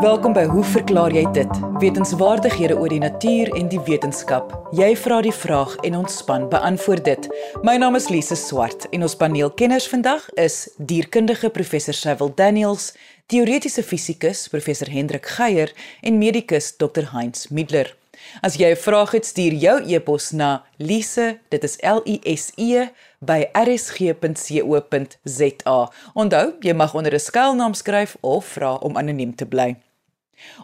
Welkom by Hoe verklaar jy dit? Wetenskapwaardighede oor die natuur en die wetenskap. Jy vra die vraag en ons span beantwoord dit. My naam is Lise Swart en ons paneelkenners vandag is dierkundige professor Cecil Daniels, teoretiese fisikus professor Hendrik Geier en medikus Dr Heinz Middler. As jy 'n vraag het, stuur jou e-pos na lise, dit is L I S E by rsg.co.za. Onthou, jy mag onder 'n skuilnaam skryf of vra om anoniem te bly.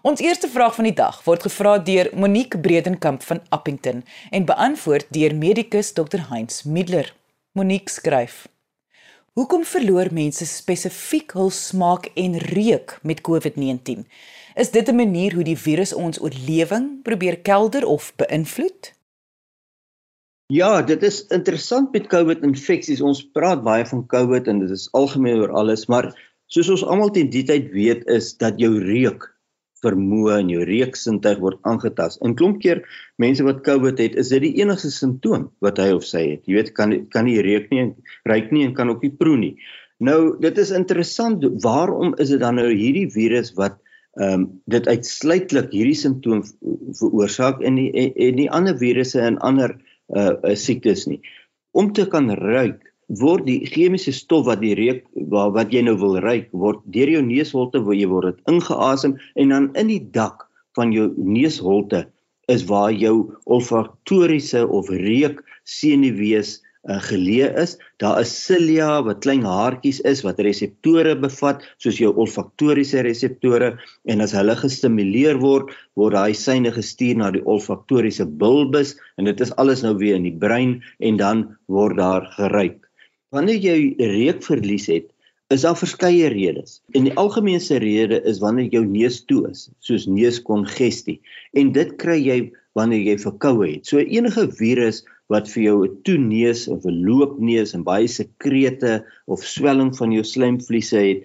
Ons eerste vraag van die dag word gevra deur Monique Bredenkamp van Appington en beantwoord deur medikus Dr Heinz Middler. Monique skryf: Hoekom verloor mense spesifiek hul smaak en reuk met COVID-19? Is dit 'n manier hoe die virus ons oorlewing probeer kelder of beïnvloed? Ja, dit is interessant met COVID-infeksies. Ons praat baie van COVID en dit is algemeen oor alles, maar soos ons almal teen die tyd weet is dat jou reuk vermoë en jou reuksintuig word aangetast. En klomp keer mense wat COVID het, is dit die enigste simptoom wat hy of sy het. Jy weet, kan kan nie reuk nie ruik nie en kan ook nie proe nie. Nou, dit is interessant, waarom is dit dan nou hierdie virus wat ehm um, dit uitsluitlik hierdie simptoom veroorsaak en die en, die ander virusse en ander uh, uh siektes nie. Om te kan ruik word die chemiese stof wat die reuk waar wat jy nou wil ruik word deur jou neusholte waar jy word dit ingeasem en dan in die dak van jou neusholte is waar jou olfaktoriese of reuk senuwees uh, geleë is. Daar is cilia wat klein haartjies is wat reseptore bevat soos jou olfaktoriese reseptore en as hulle gestimuleer word, word daai syne gestuur na die olfaktoriese bulbus en dit is alles nou weer in die brein en dan word daar geruik. Wanneer jy reukverlies het, is daar verskeie redes. En die algemeenste rede is wanneer jou neus toe is, soos neuskongestie. En dit kry jy wanneer jy verkoue het. So enige virus wat vir jou 'n toeneus of 'n loopneus en baie sekrete of swelling van jou slijmvliese het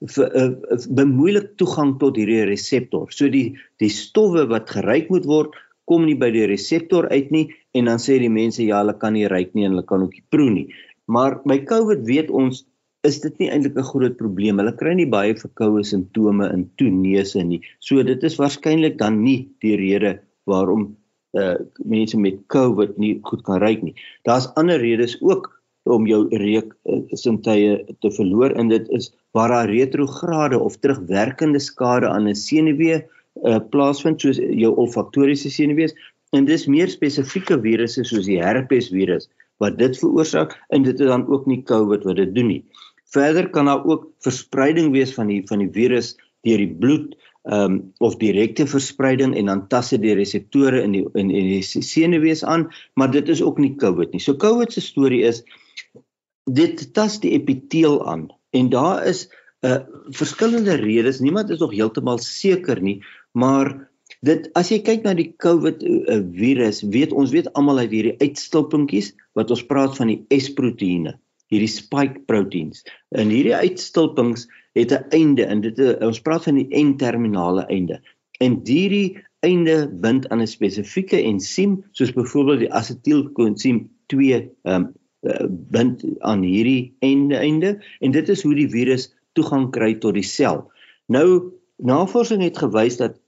vir uh, bemoeilik toegang tot hierdie reseptor. So die die stowwe wat geruik moet word kom nie by die reseptor uit nie en dan sê die mense ja, hulle kan nie ruik nie en hulle kan ook nie proe nie. Maar by COVID weet ons is dit nie eintlik 'n groot probleem. Hulle kry nie baie verkoue simptome in toeneuse nie. So dit is waarskynlik dan nie die rede waarom uh mense met COVID nie goed kan ruik nie. Daar's ander redes ook om jou reuk uh, sintuie te verloor en dit is waar daar retrograde of terugwerkende skade aan 'n senuwee uh plaasvind soos jou olfaktoriese senuwees en dis meer spesifieke virusse soos die herpesvirus wat dit veroorsaak en dit is dan ook nie COVID wat dit doen nie. Verder kan daar ook verspreiding wees van die van die virus deur die bloed ehm um, of direkte verspreiding en dan tas dit die reseptore in die in, in die senuwees aan, maar dit is ook nie COVID nie. So COVID se storie is dit tas die epiteel aan en daar is 'n uh, verskillende redes. Niemand is nog heeltemal seker nie, maar dit as jy kyk na die COVID uh, virus, weet ons weet almal uit hierdie uitstulpingkies wat ons praat van die S-proteïene, hierdie spike proteins. En hierdie uitstulpings het 'n einde en dit ons praat van die N-terminale einde. En hierdie einde bind aan 'n spesifieke ensiem soos byvoorbeeld die asetielkoensiem 2 ehm um, bind aan hierdie einde einde en dit is hoe die virus toegang kry tot die sel. Nou navorsing het gewys dat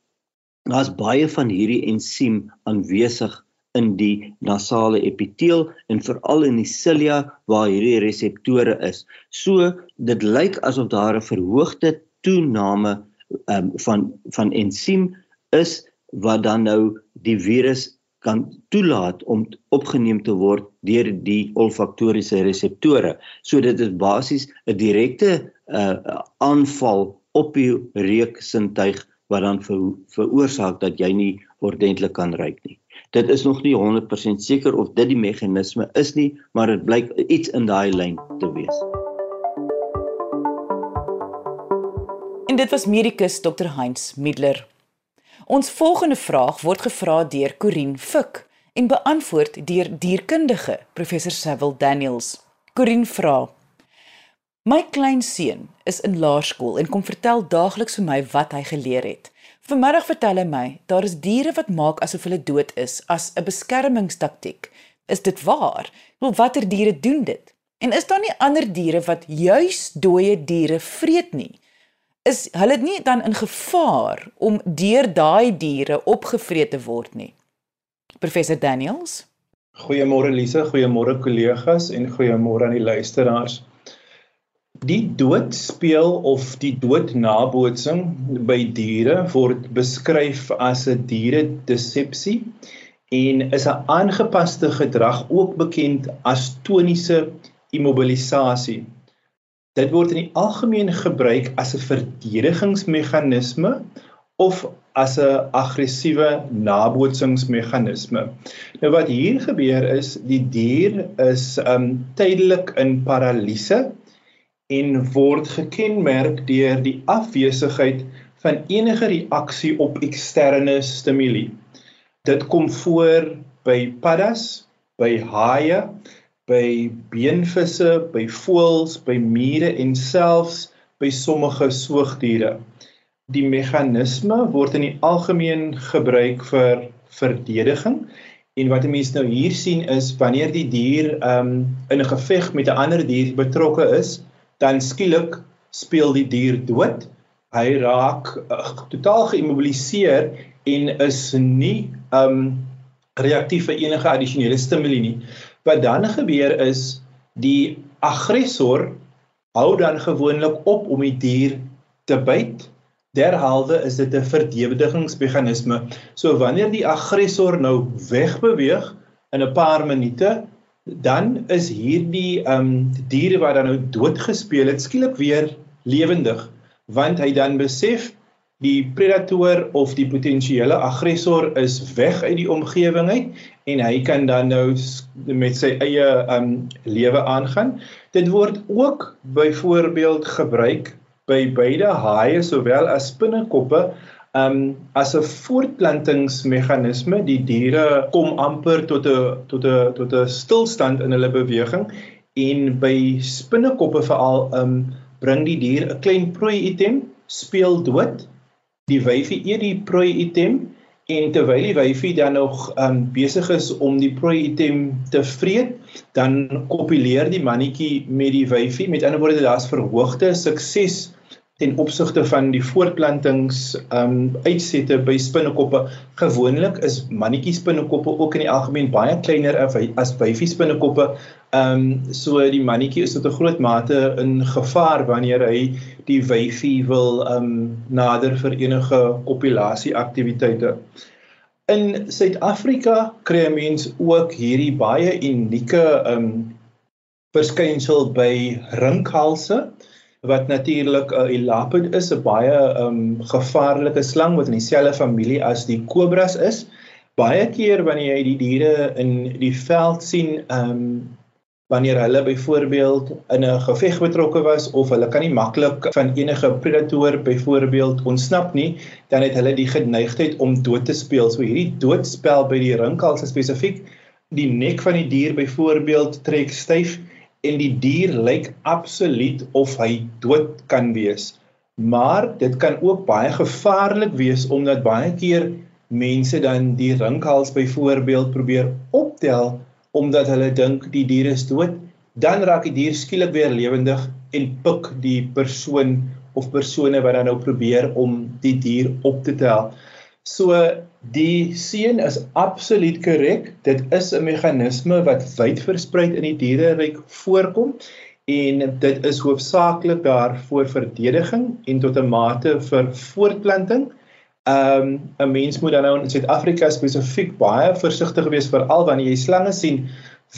daar's baie van hierdie ensiem aanwesig in die nasale epiteel en veral in die cilia waar hierdie reseptore is. So dit lyk asof daar 'n verhoogde toename um, van van ensiem is wat dan nou die virus kan toelaat om opgeneem te word deur die olfaktoriese reseptore. So dit is basies 'n direkte uh, aanval op die reuksintuig wat dan ver, veroorsaak dat jy nie ordentlik kan ruik nie. Dit is nog nie 100% seker of dit die meganisme is nie, maar dit blyk iets in daai lyn te wees. En dit was medikus Dr Heinz Middler. Ons volgende vraag word gevra deur Corin Fuk en beantwoord deur dierkundige professor Cecil Daniels. Corin vra: My kleinseun is in laerskool en kom vertel daagliks vir my wat hy geleer het. Vanmiddag vertel hy my, daar is diere wat maak asof hulle dood is as 'n beskermingstaktiek. Is dit waar? Wel watter diere doen dit? En is daar nie ander diere wat juis dooie diere vreet nie? is hulle nie dan in gevaar om deur daai diere opgevreet te word nie. Professor Daniels Goeiemôre Lise, goeiemôre kollegas en goeiemôre aan die luisteraars. Die dood speel of die doodnabootsing by diere word beskryf as 'n diere disepsie en is 'n aangepaste gedrag ook bekend as toniese immobilisasie. Dit word in die algemeen gebruik as 'n verdedigingsmeganisme of as 'n aggressiewe nabootsingsmeganisme. Nou wat hier gebeur is die dier is um tydelik in paralise en word gekenmerk deur die afwesigheid van enige reaksie op eksterne stimule. Dit kom voor by paddas, by haie, by beenvisse, by voëls, by mure en selfs by sommige soogdiere die meganisme word in die algemeen gebruik vir verdediging en wat 'n mens nou hier sien is wanneer die dier um in 'n geveg met 'n ander dier betrokke is, dan skielik speel die dier dood. Hy raak uh, totaal geïmmobiliseer en is nie um reaktief vir enige addisionele stimule nie. Wat dan gebeur is die aggressor hou dan gewoonlik op om die dier te byt Derhalwe is dit 'n verdedigingsmeganisme. So wanneer die aggressor nou wegbeweeg in 'n paar minute, dan is hierdie ehm um, diere wat dan nou doodgespeel het skielik weer lewendig, want hy dan besef die predator of die potensiële aggressor is weg uit die omgewing uit en hy kan dan nou met sy eie ehm um, lewe aangaan. Dit word ook byvoorbeeld gebruik by beide haie sowel as spinnekoppe um as 'n voortplantingsmeganisme die diere kom amper tot 'n tot 'n tot 'n stilstand in hulle beweging en by spinnekoppe veral um bring die dier 'n klein prooi item speel dood die wyfie eet die prooi item en terwyl die wyfie dan nog um besig is om die prooi item te vreet dan kopuleer die mannetjie met die wyfie. Met ander woorde daar's verhoogde sukses ten opsigte van die voortplantings um uitsette by spinnekoppe. Gewoonlik is mannetjie spinnekoppe ook in die algemeen baie kleiner as wyfie spinnekoppe. Um so die mannetjie is tot 'n groot mate in gevaar wanneer hy die wyfie wil um nader vir enige kopulasie aktiwiteite in Suid-Afrika kry 'n mens ook hierdie baie unieke um verskynsel by rinkhalse wat natuurlik 'n uh, elapid is, 'n baie um gevaarlike slang wat in dieselfde familie as die kobras is. Baie keer wanneer jy die diere in die veld sien, um wanneer hulle byvoorbeeld in 'n geveg betrokke was of hulle kan nie maklik van enige predator byvoorbeeld ontsnap nie, dan het hulle die geneigtheid om dood te speel. So hierdie doodspel by die rinkels spesifiek, die nek van die dier byvoorbeeld trek styf en die dier lyk absoluut of hy dood kan wees. Maar dit kan ook baie gevaarlik wees omdat baie keer mense dan die rinkhals byvoorbeeld probeer optel omdat hulle dink die dier is dood, dan raak die dier skielik weer lewendig en pik die persoon of persone wat dan nou probeer om die dier op te tel. So die seën is absoluut korrek. Dit is 'n meganisme wat wyd versprei in die diereryk voorkom en dit is hoofsaaklik daar vir verdediging en tot 'n mate vir voortplanting. Um 'n mens moet dan nou in Suid-Afrika spesifiek baie versigtig wees veral wanneer jy slange sien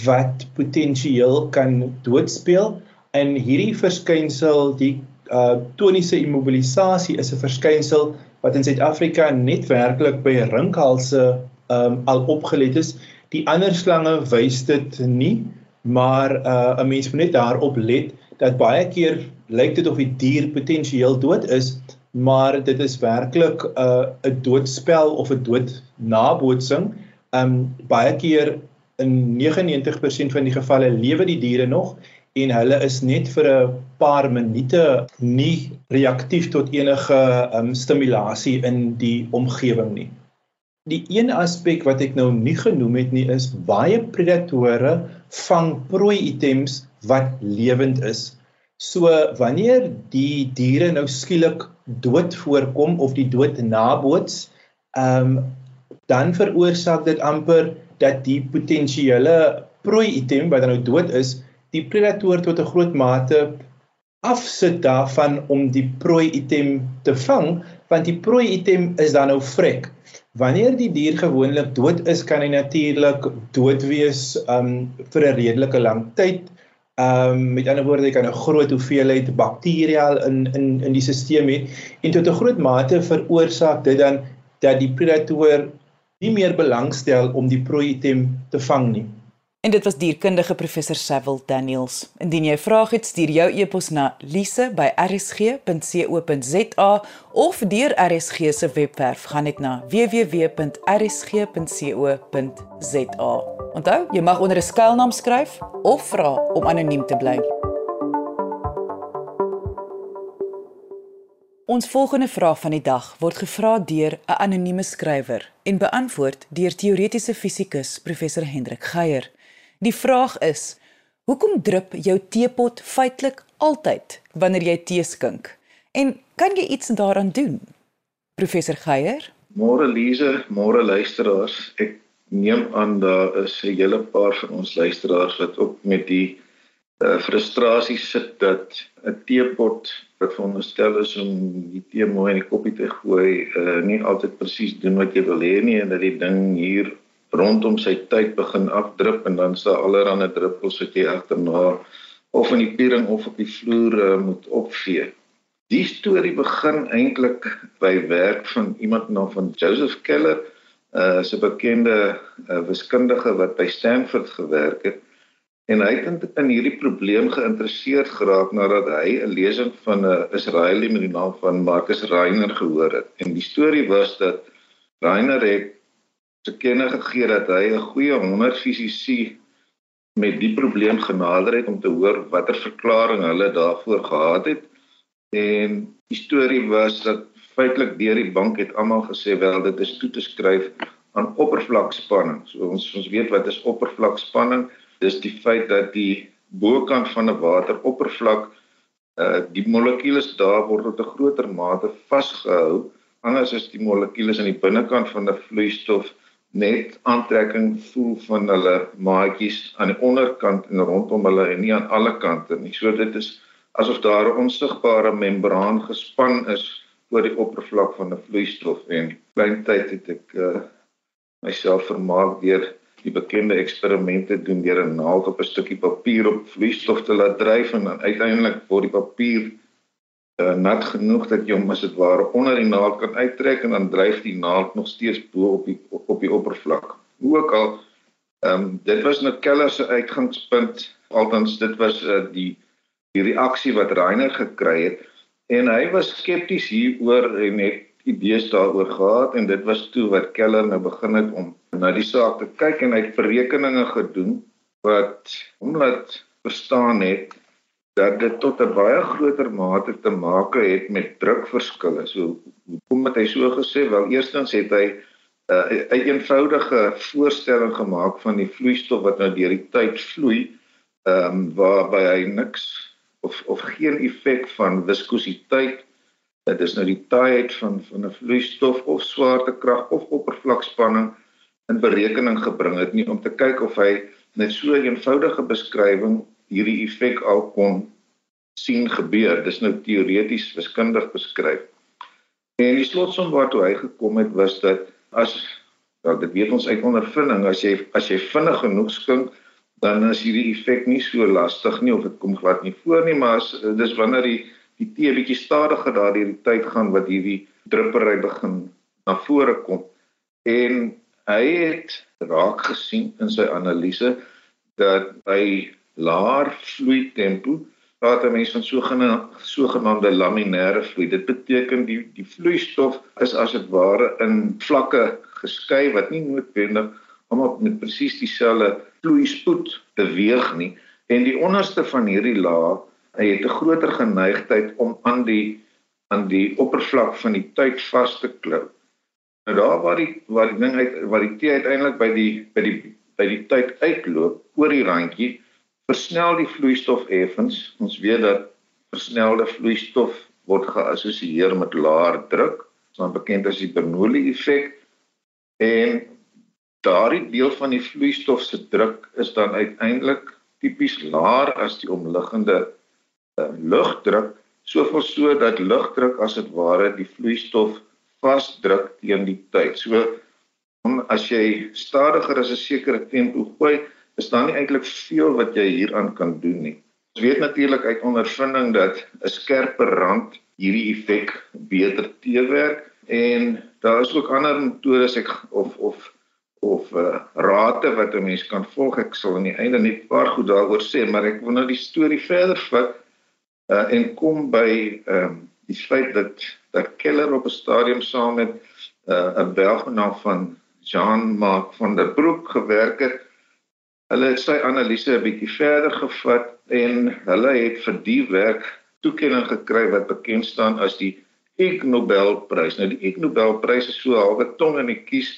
wat potensieel kan doodspeel en hierdie verskynsel die uh toniese immobilisasie is 'n verskynsel wat in Suid-Afrika net werklik by rinkhalse um al opgelet is. Die ander slange wys dit nie, maar uh 'n mens moet net daarop let dat baie keer lyk dit of die dier potensieel dood is, maar dit is werklik 'n uh, 'n doodspel of 'n dood nabootsing. Um baie keer in 99% van die gevalle lewe die diere nog en hulle is net vir 'n paar minute nie reaktief tot enige um, stimulasie in die omgewing nie. Die een aspek wat ek nou nie genoem het nie is baie predatore vang prooi items wat lewend is. So wanneer die diere nou skielik dood voorkom of die dood naboots, ehm um, dan veroorsaak dit amper dat die potensiële prooi item wat nou dood is, die predator tot 'n groot mate afsit daarvan om die prooi item te vang, want die prooi item is dan nou vrek. Wanneer die dier gewoonlik dood is, kan hy natuurlik dood wees um vir 'n redelike lang tyd. Um met ander woorde, jy kan 'n groot hoeveelheid bakterieë in in in die stelsel hê en tot 'n groot mate veroorsaak dit dan dat die predator nie meer belangstel om die prooi item te vang nie. En dit was dierkundige professor Sewil Daniels. Indien jy 'n vraag het, stuur jou e-pos na lise@rsg.co.za of deur RSG se webwerf gaan net na www.rsg.co.za. Onthou, jy mag onder 'n skuilnaam skryf of vra om anoniem te bly. Ons volgende vraag van die dag word gevra deur 'n anonieme skrywer en beantwoord deur teoretiese fisikus professor Hendrik Geier. Die vraag is: Hoekom drup jou teepot feitelik altyd wanneer jy tee skink? En kan jy iets daaraan doen? Professor Geier? Môre Lize, môre luisteraars. Ek neem aan daar is 'n hele paar van ons luisteraars wat ook met die uh, frustrasie sit dat 'n teepot wat veronderstel is om die tee mooi in die koppie te gooi, uh, nie altyd presies doen wat jy wil hê nie en dat die ding hier rondom sy tyd begin afdrup en dan staan allerlei druppels wat jy agterna of in die piering of op die vloer uh, moet opvee. Die storie begin eintlik by werk van iemand naam van Joseph Keller, 'n uh, se bekende uh, wiskundige wat by Stanford gewerk het. En hy het in, in hierdie probleem geïnteresseerd geraak nadat hy 'n lesing van 'n uh, Israeliese met die naam van Marcus Reiner gehoor het. En die storie was dat Reiner het te kenne gegee dat hy 'n goeie 100 fisici met die probleem genader het om te hoor watter verklaring hulle daarvoor gehad het. En die storie was dat feitelik deur die bank het almal gesê wel dit is toe te skryf aan oppervlakspanning. So ons ons weet wat is oppervlakspanning? Dis die feit dat die bokant van 'n wateroppervlak uh die molekules daar word tot 'n groter mate vasgehou anders as die molekules aan die binnekant van 'n vloeistof net aantrekking voel van hulle maatjies aan die onderkant en rondom hulle en nie aan alle kante nie. So dit is asof daar 'n onsigbare membraan gespan is oor die oppervlak van 'n vloeistof en klein tyd het ek uh, myself vermaak deur die bekende eksperimente doen deur 'n naald op 'n stukkie papier op vloeistof te laat dryf en uiteindelik word die papier uh, nat genoeg dat jy hom as dit ware onder die naald kan uittrek en dan dryf die naald nog steeds bo op die op die oppervlak. Hoe ook al ehm um, dit was nou Keller se uitgangspunt althans dit was uh, die die reaksie wat Reiner gekry het en hy was skepties hieroor en het idees daaroor gehad en dit was toe wat Keller nou begin het om na die saak te kyk en hy het berekeninge gedoen wat hom laat verstaan het dat dit tot 'n baie groter mate te maak het met drukverskille. So hoekom het hy so gesê? Wel, eerstens het hy 'n uh, 'n eenvoudige voorstelling gemaak van die vloeistof wat nou deur die tyd vloei, ehm um, waarby hy niks of of geen effek van viskositeit dit is nou die taaiheid van van 'n vloeistof of swaartekrag of oppervlakspanning in berekening gebring het nie om te kyk of hy net so 'n eenvoudige beskrywing hierdie effek al kon sien gebeur. Dis nou teoreties wiskundig beskryf. En die slotsom waartoe hy gekom het was dat as wel dit weet ons uit ondervinding as jy as jy vinnig genoeg skink dan is hierdie effek nie so lastig nie of dit kom glad nie voor nie maar as, dis wanneer die die tee bietjie stadiger daardie tyd gaan wat hierdie druppery begin na vore kom en hy het raak gesien in sy analise dat hy laer vloei tempo praat 'n mens van sogenaamde sogenaamde laminêre vloei. Dit beteken die die vloeistof is as dit ware in vlakke geskei wat nie noodwendig almal met presies dieselfde vloeispoed beweeg nie en die onderste van hierdie laag het 'n groter geneigtheid om aan die aan die oppervlak van die tyd vas te klou. Nou daar waar die waar die ding uit waar die tee uiteindelik by die by die by die tyd uitloop oor die randjie versnel die vloeistof effens. Ons weet dat versnelde vloeistof word geassosieer met laer druk, wat bekend as die Bernoulli effek. En daardie deel van die vloeistof se druk is dan uiteindelik tipies laer as die omliggende uh, lugdruk, soveel so dat lugdruk as dit ware die vloeistof vasdruk teen die tyd. So as jy stadiger as 'n sekere tempo gooi, is daar nie eintlik veel wat jy hieraan kan doen nie. Ons weet natuurlik uit ondervinding dat 'n skerper rand hierdie effek beter teewerk en daar is ook ander metodes ek of of of uh, rate wat 'n mens kan volg. Ek sal aan die einde net paar goed daaroor sê, maar ek wil nou die storie verder vat uh, en kom by ehm um, die feit dat dat Keller op 'n stadium saam met uh, 'n Belgenaam van Jean-Marc van der Broek gewerk het. Hulle het sy analise 'n bietjie verder gevat en hulle het vir die werk toekenning gekry wat bekend staan as die Ig Nobelprys. Nou die Ig Nobelprys is so halwe tong in die kies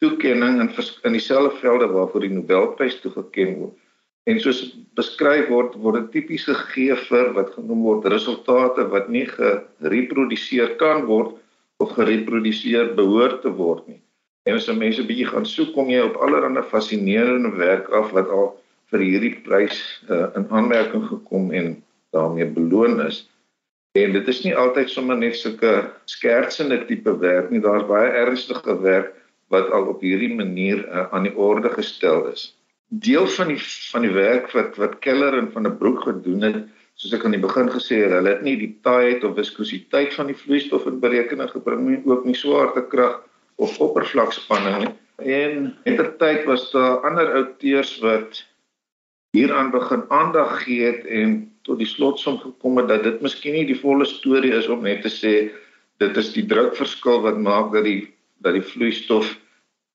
toekenning in in dieselfde velde waarvoor die Nobelprys toegeken word. En soos beskryf word, word dit tipies gegee vir wat genoem word resultate wat nie gereproduseer kan word of gereproduseer behoort te word nie. En as jy mense bietjie gaan soek, kom jy op allerlei fascinerende werk af wat al vir hierdie prys uh, in aanmerking gekom en daarmee beloon is. En dit is nie altyd sommer net sulke skertsende tipe werk nie, daar's baie ernstige werk wat al op hierdie manier uh, aan die orde gestel is. Deel van die van die werk wat wat Keller en van der Broek gedoen het, soos ek aan die begin gesê het, hulle het nie die taaiheid of viskositeit van die vloeistof in berekening gebring nie, ook nie swaartekrag of oppervlakspanning en mettertyd was daar ander outeurs wat hieraan begin aandag gee het en tot die slotsom gekom het dat dit miskien nie die volle storie is om net te sê dit is die drukverskil wat maak dat die dat die vloeistof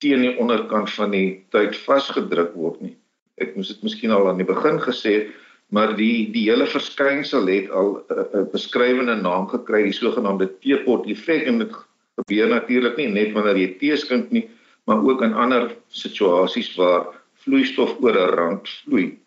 teen die onderkant van die tyd vasgedruk word nie. Ek moes dit miskien al aan die begin gesê maar die die hele verskynsel het al 'n beskrywende naam gekry, die sogenaamde teepot effek en dit gebeur natuurlik nie net wanneer jy tee skink nie, maar ook in ander situasies waar vloeistof oor 'n rand vloei.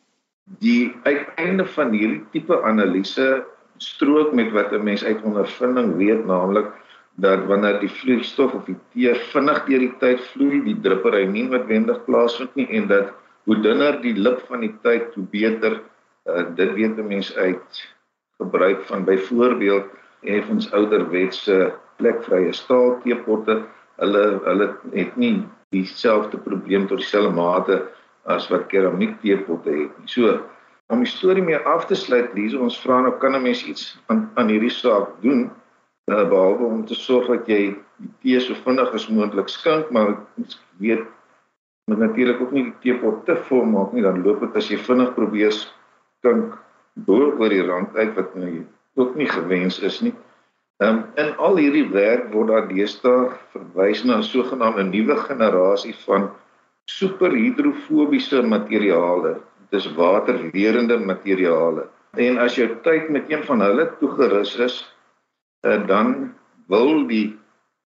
Die uiteinde van hierdie tipe analise strook met wat 'n mens uit ondervinding weet, naamlik dat wanneer die vloeistof of die tee vinnig deur die tyd vloei, die druppery nie noodwendig plaasvind nie en dat hoe dunner die lip van die tyd, hoe beter uh, dit weet 'n mens uit gebruik van byvoorbeeld effens ouderwetse plekvrye staal teepotte. Hulle hulle het nie dieselfde probleem tot dieselfde mate as wat keramiek teepotte het nie. So om die storie mee af te sluit, lees ons vra nou kan 'n mens iets aan aan hierdie saak doen uh, behalwe om te sorg dat jy die tee so vinnig as moontlik skink, maar weet met natuurlik ook nie die teepot te vol maak nie, dan loop dit as jy vinnig probeer skink bo oor die rand uit wat nou ook nie gewens is nie. Ehm um, in al hierdie werk word daar deesdae verwys na 'n sogenaamde nuwe generasie van superhidrofobiese materiale. Dit is waterwerende materiale. En as jou tyd met een van hulle toegerus is, uh, dan wil die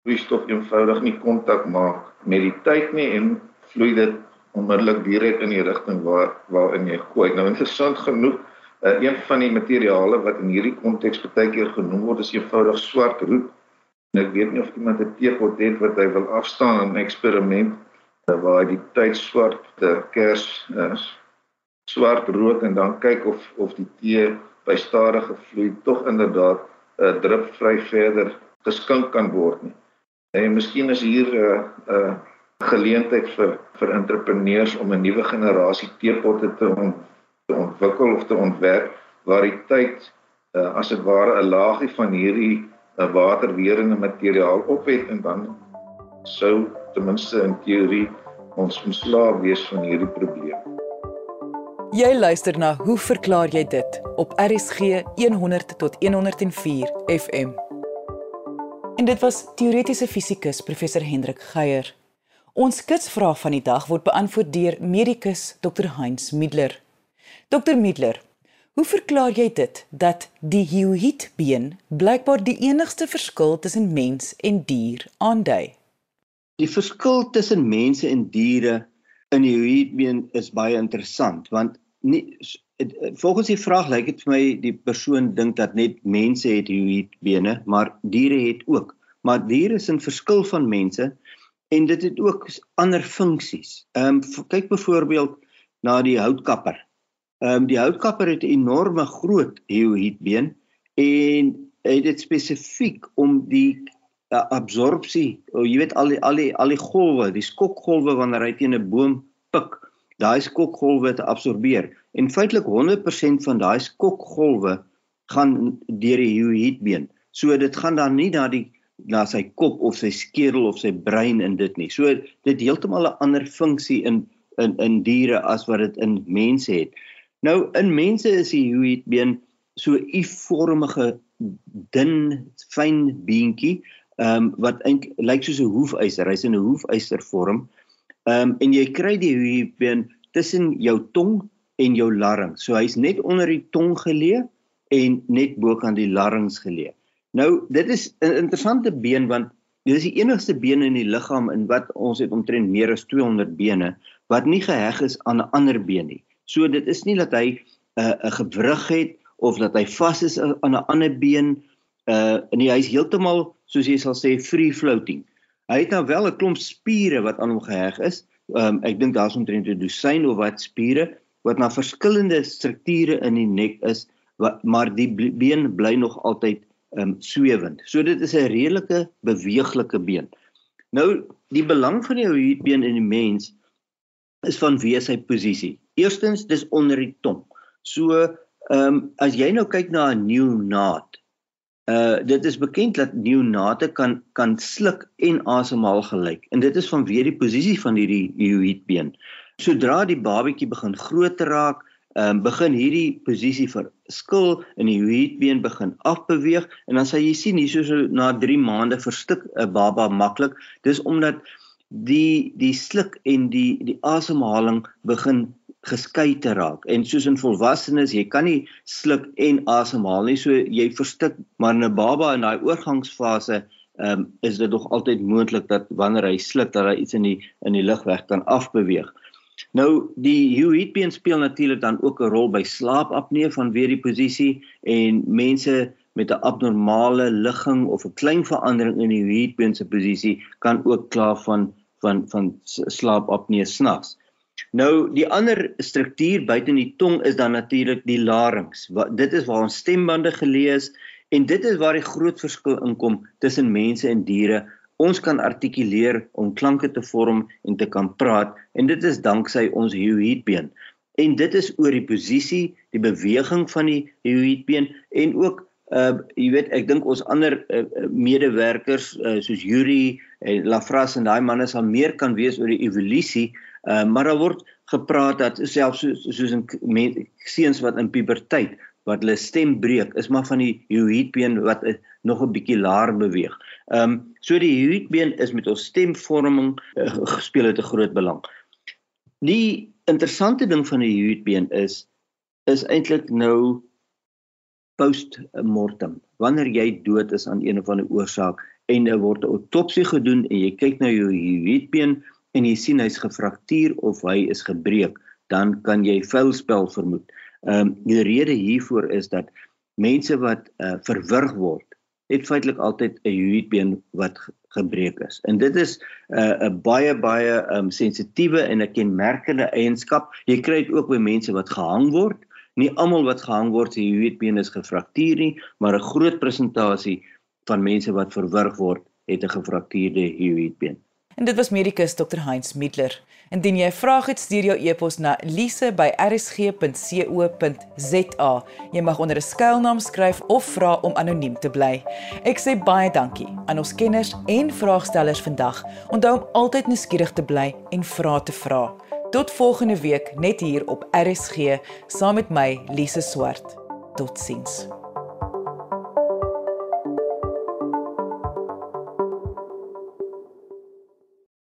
vloeistof eenvoudig nie kontak maak met die tyd nie en vloei dit onmiddellik direk in die rigting waar waarin jy gooi. Nou interessant genoeg Uh, een van die materiale wat in hierdie konteks baie keer genoem word is eenvoudig swart roet. En ek weet nie of iemand 'n teepot het wat hy wil afstaan in 'n eksperiment uh, waar hy die tyd swart te kers uh, swart rook en dan kyk of of die tee by stadige vloei tog inderdaad 'n uh, drupvry verder geskink kan word nie. En miskien is hier 'n uh, 'n uh, geleentheid vir vir entrepreneurs om 'n nuwe generasie teepotte te ontwikkel te ontwikkel of te ontwerp waar die tyd uh, as dit ware 'n laagie van hierdie uh, waterwerende materiaal op het en dan sou ten minste in teorie ons ontslae wees van hierdie probleem. Jy luister na hoe verklaar jy dit op RSG 100 tot 104 FM. En dit was teoretiese fisikus professor Hendrik Geier. Ons kitsvraag van die dag word beantwoord deur medikus Dr Heinz Middler. Dr Middler, hoe verklaar jy dit dat die hyoïdbeen blykbaar die enigste verskil tussen mens en dier aandui? Die verskil tussen mense en diere in die hyoïdbeen is baie interessant want nie volgens die vraag lyk dit vir my die persoon dink dat net mense het hyoïdbene, maar diere het ook. Maar diere is in verskil van mense en dit het ook ander funksies. Ehm um, kyk byvoorbeeld na die houtkapper. Ehm um, die houtkapper het 'n enorme groot hyoïdbeen en het dit spesifiek om die uh, absorpsie, oh, jy weet al die al die al die golwe, die skokgolwe wanneer hy teen 'n boom pik, daai skokgolwe te absorbeer. En feitelik 100% van daai skokgolwe gaan deur die hyoïdbeen. So dit gaan dan nie na die na sy kop of sy skedel of sy brein in dit nie. So dit heeltemal 'n ander funksie in in in diere as wat dit in mense het. Nou in mense is die hyoïdbeen so 'n U-vormige dun fyn beentjie ehm um, wat eintlik lyk soos 'n hoefyster. Hy's in 'n hoefyster vorm. Ehm um, en jy kry die hyoïdbeen tussen jou tong en jou larynx. So hy's net onder die tong geleë en net bo kan die larynx geleë. Nou dit is 'n interessante been want dit is die enigste been in die liggaam in wat ons het omtrent meer as 200 bene wat nie geheg is aan 'n ander been nie. So dit is nie dat hy 'n uh, 'n gewrig het of dat hy vas is aan 'n ander been uh nee hy's heeltemal soos jy sal sê free floating. Hy het nou wel 'n klomp spiere wat aan hom geheg is. Um ek dink daar's omtrent 'n dosyn of wat spiere wat na verskillende strukture in die nek is, wat, maar die been bly nog altyd um swewend. So dit is 'n redelike beweeglike been. Nou die belang van die hyoïdbeen in die mens is vanweë sy posisie. Eerstens dis onder die tong. So ehm um, as jy nou kyk na 'n neonaat, uh dit is bekend dat neonate kan kan sluk en asemhaal gelyk. En dit is vanweë die posisie van hierdie hyoïdbeen. Sodra die babatjie begin groot raak, ehm um, begin hierdie posisie verskil in die hyoïdbeen begin afbeweeg en dan sal jy sien hier so na 3 maande verstik 'n baba maklik dis omdat die die sluk en die die asemhaling begin geskei te raak. En soos in volwassenes jy kan nie sluk en asemhaal nie. So jy verstik maar 'n baba in daai oorgangsfase ehm um, is dit nog altyd moontlik dat wanneer hy sluk dat hy iets in die in die lugweg kan afbeweeg. Nou die hyoïdbeen speel natuurlik dan ook 'n rol by slaapapnee vanweer die posisie en mense met 'n abnormale ligging of 'n klein verandering in die hyoïdbeen se posisie kan ook kla van van van slaapapnee snags. Nou die ander struktuur buite in die tong is dan natuurlik die larynx. Wat dit is waar ons stembande geleë is en dit is waar die groot verskil inkom tussen mense en diere Ons kan artikuleer om klanke te vorm en te kan praat en dit is danksy ons hyoïdbeen. En dit is oor die posisie, die beweging van die hyoïdbeen en ook uh jy weet ek dink ons ander uh, medewerkers uh, soos Yuri en Lafras en daai manne sal meer kan weet oor die evolusie uh maar daar word gepraat dat selfs soos, soos in seuns wat in puberteit wat hulle stem breek is maar van die hyoïdbeen wat uh, nog 'n bietjie laer beweeg. Ehm um, so die hyoidbeen is met ons stemvorming uh, gespeel het 'n groot belang. Die interessante ding van die hyoidbeen is is eintlik nou post mortem. Wanneer jy dood is aan een of ander oorsaak en er word 'n autopsie gedoen en jy kyk na jou hyoidbeen en jy sien hy's gefraktuur of hy is gebreek, dan kan jy vuilspel vermoed. Ehm um, die rede hiervoor is dat mense wat uh, verwrig word het feitelik altyd 'n hyoidbeen wat gebreek is. En dit is 'n uh, 'n baie baie um, sensitiewe en 'n kenmerkende eienskap. Jy kry dit ook by mense wat gehang word. Nie almal wat gehang word se hyoidbeen is gefraktuur nie, maar 'n groot persentasie van mense wat verwrig word, het 'n gefraktuurde hyoidbeen. En dit was medikus Dr Heinz Middler. Indien jy 'n vraag het, stuur jou e-pos na lise@rsg.co.za. Jy mag onder 'n skuilnaam skryf of vra om anoniem te bly. Ek sê baie dankie aan ons kenners en vraagstellers vandag. Onthou om altyd nuuskierig te bly en vra te vra. Tot volgende week net hier op RSG saam met my Lise Swart. Totsiens.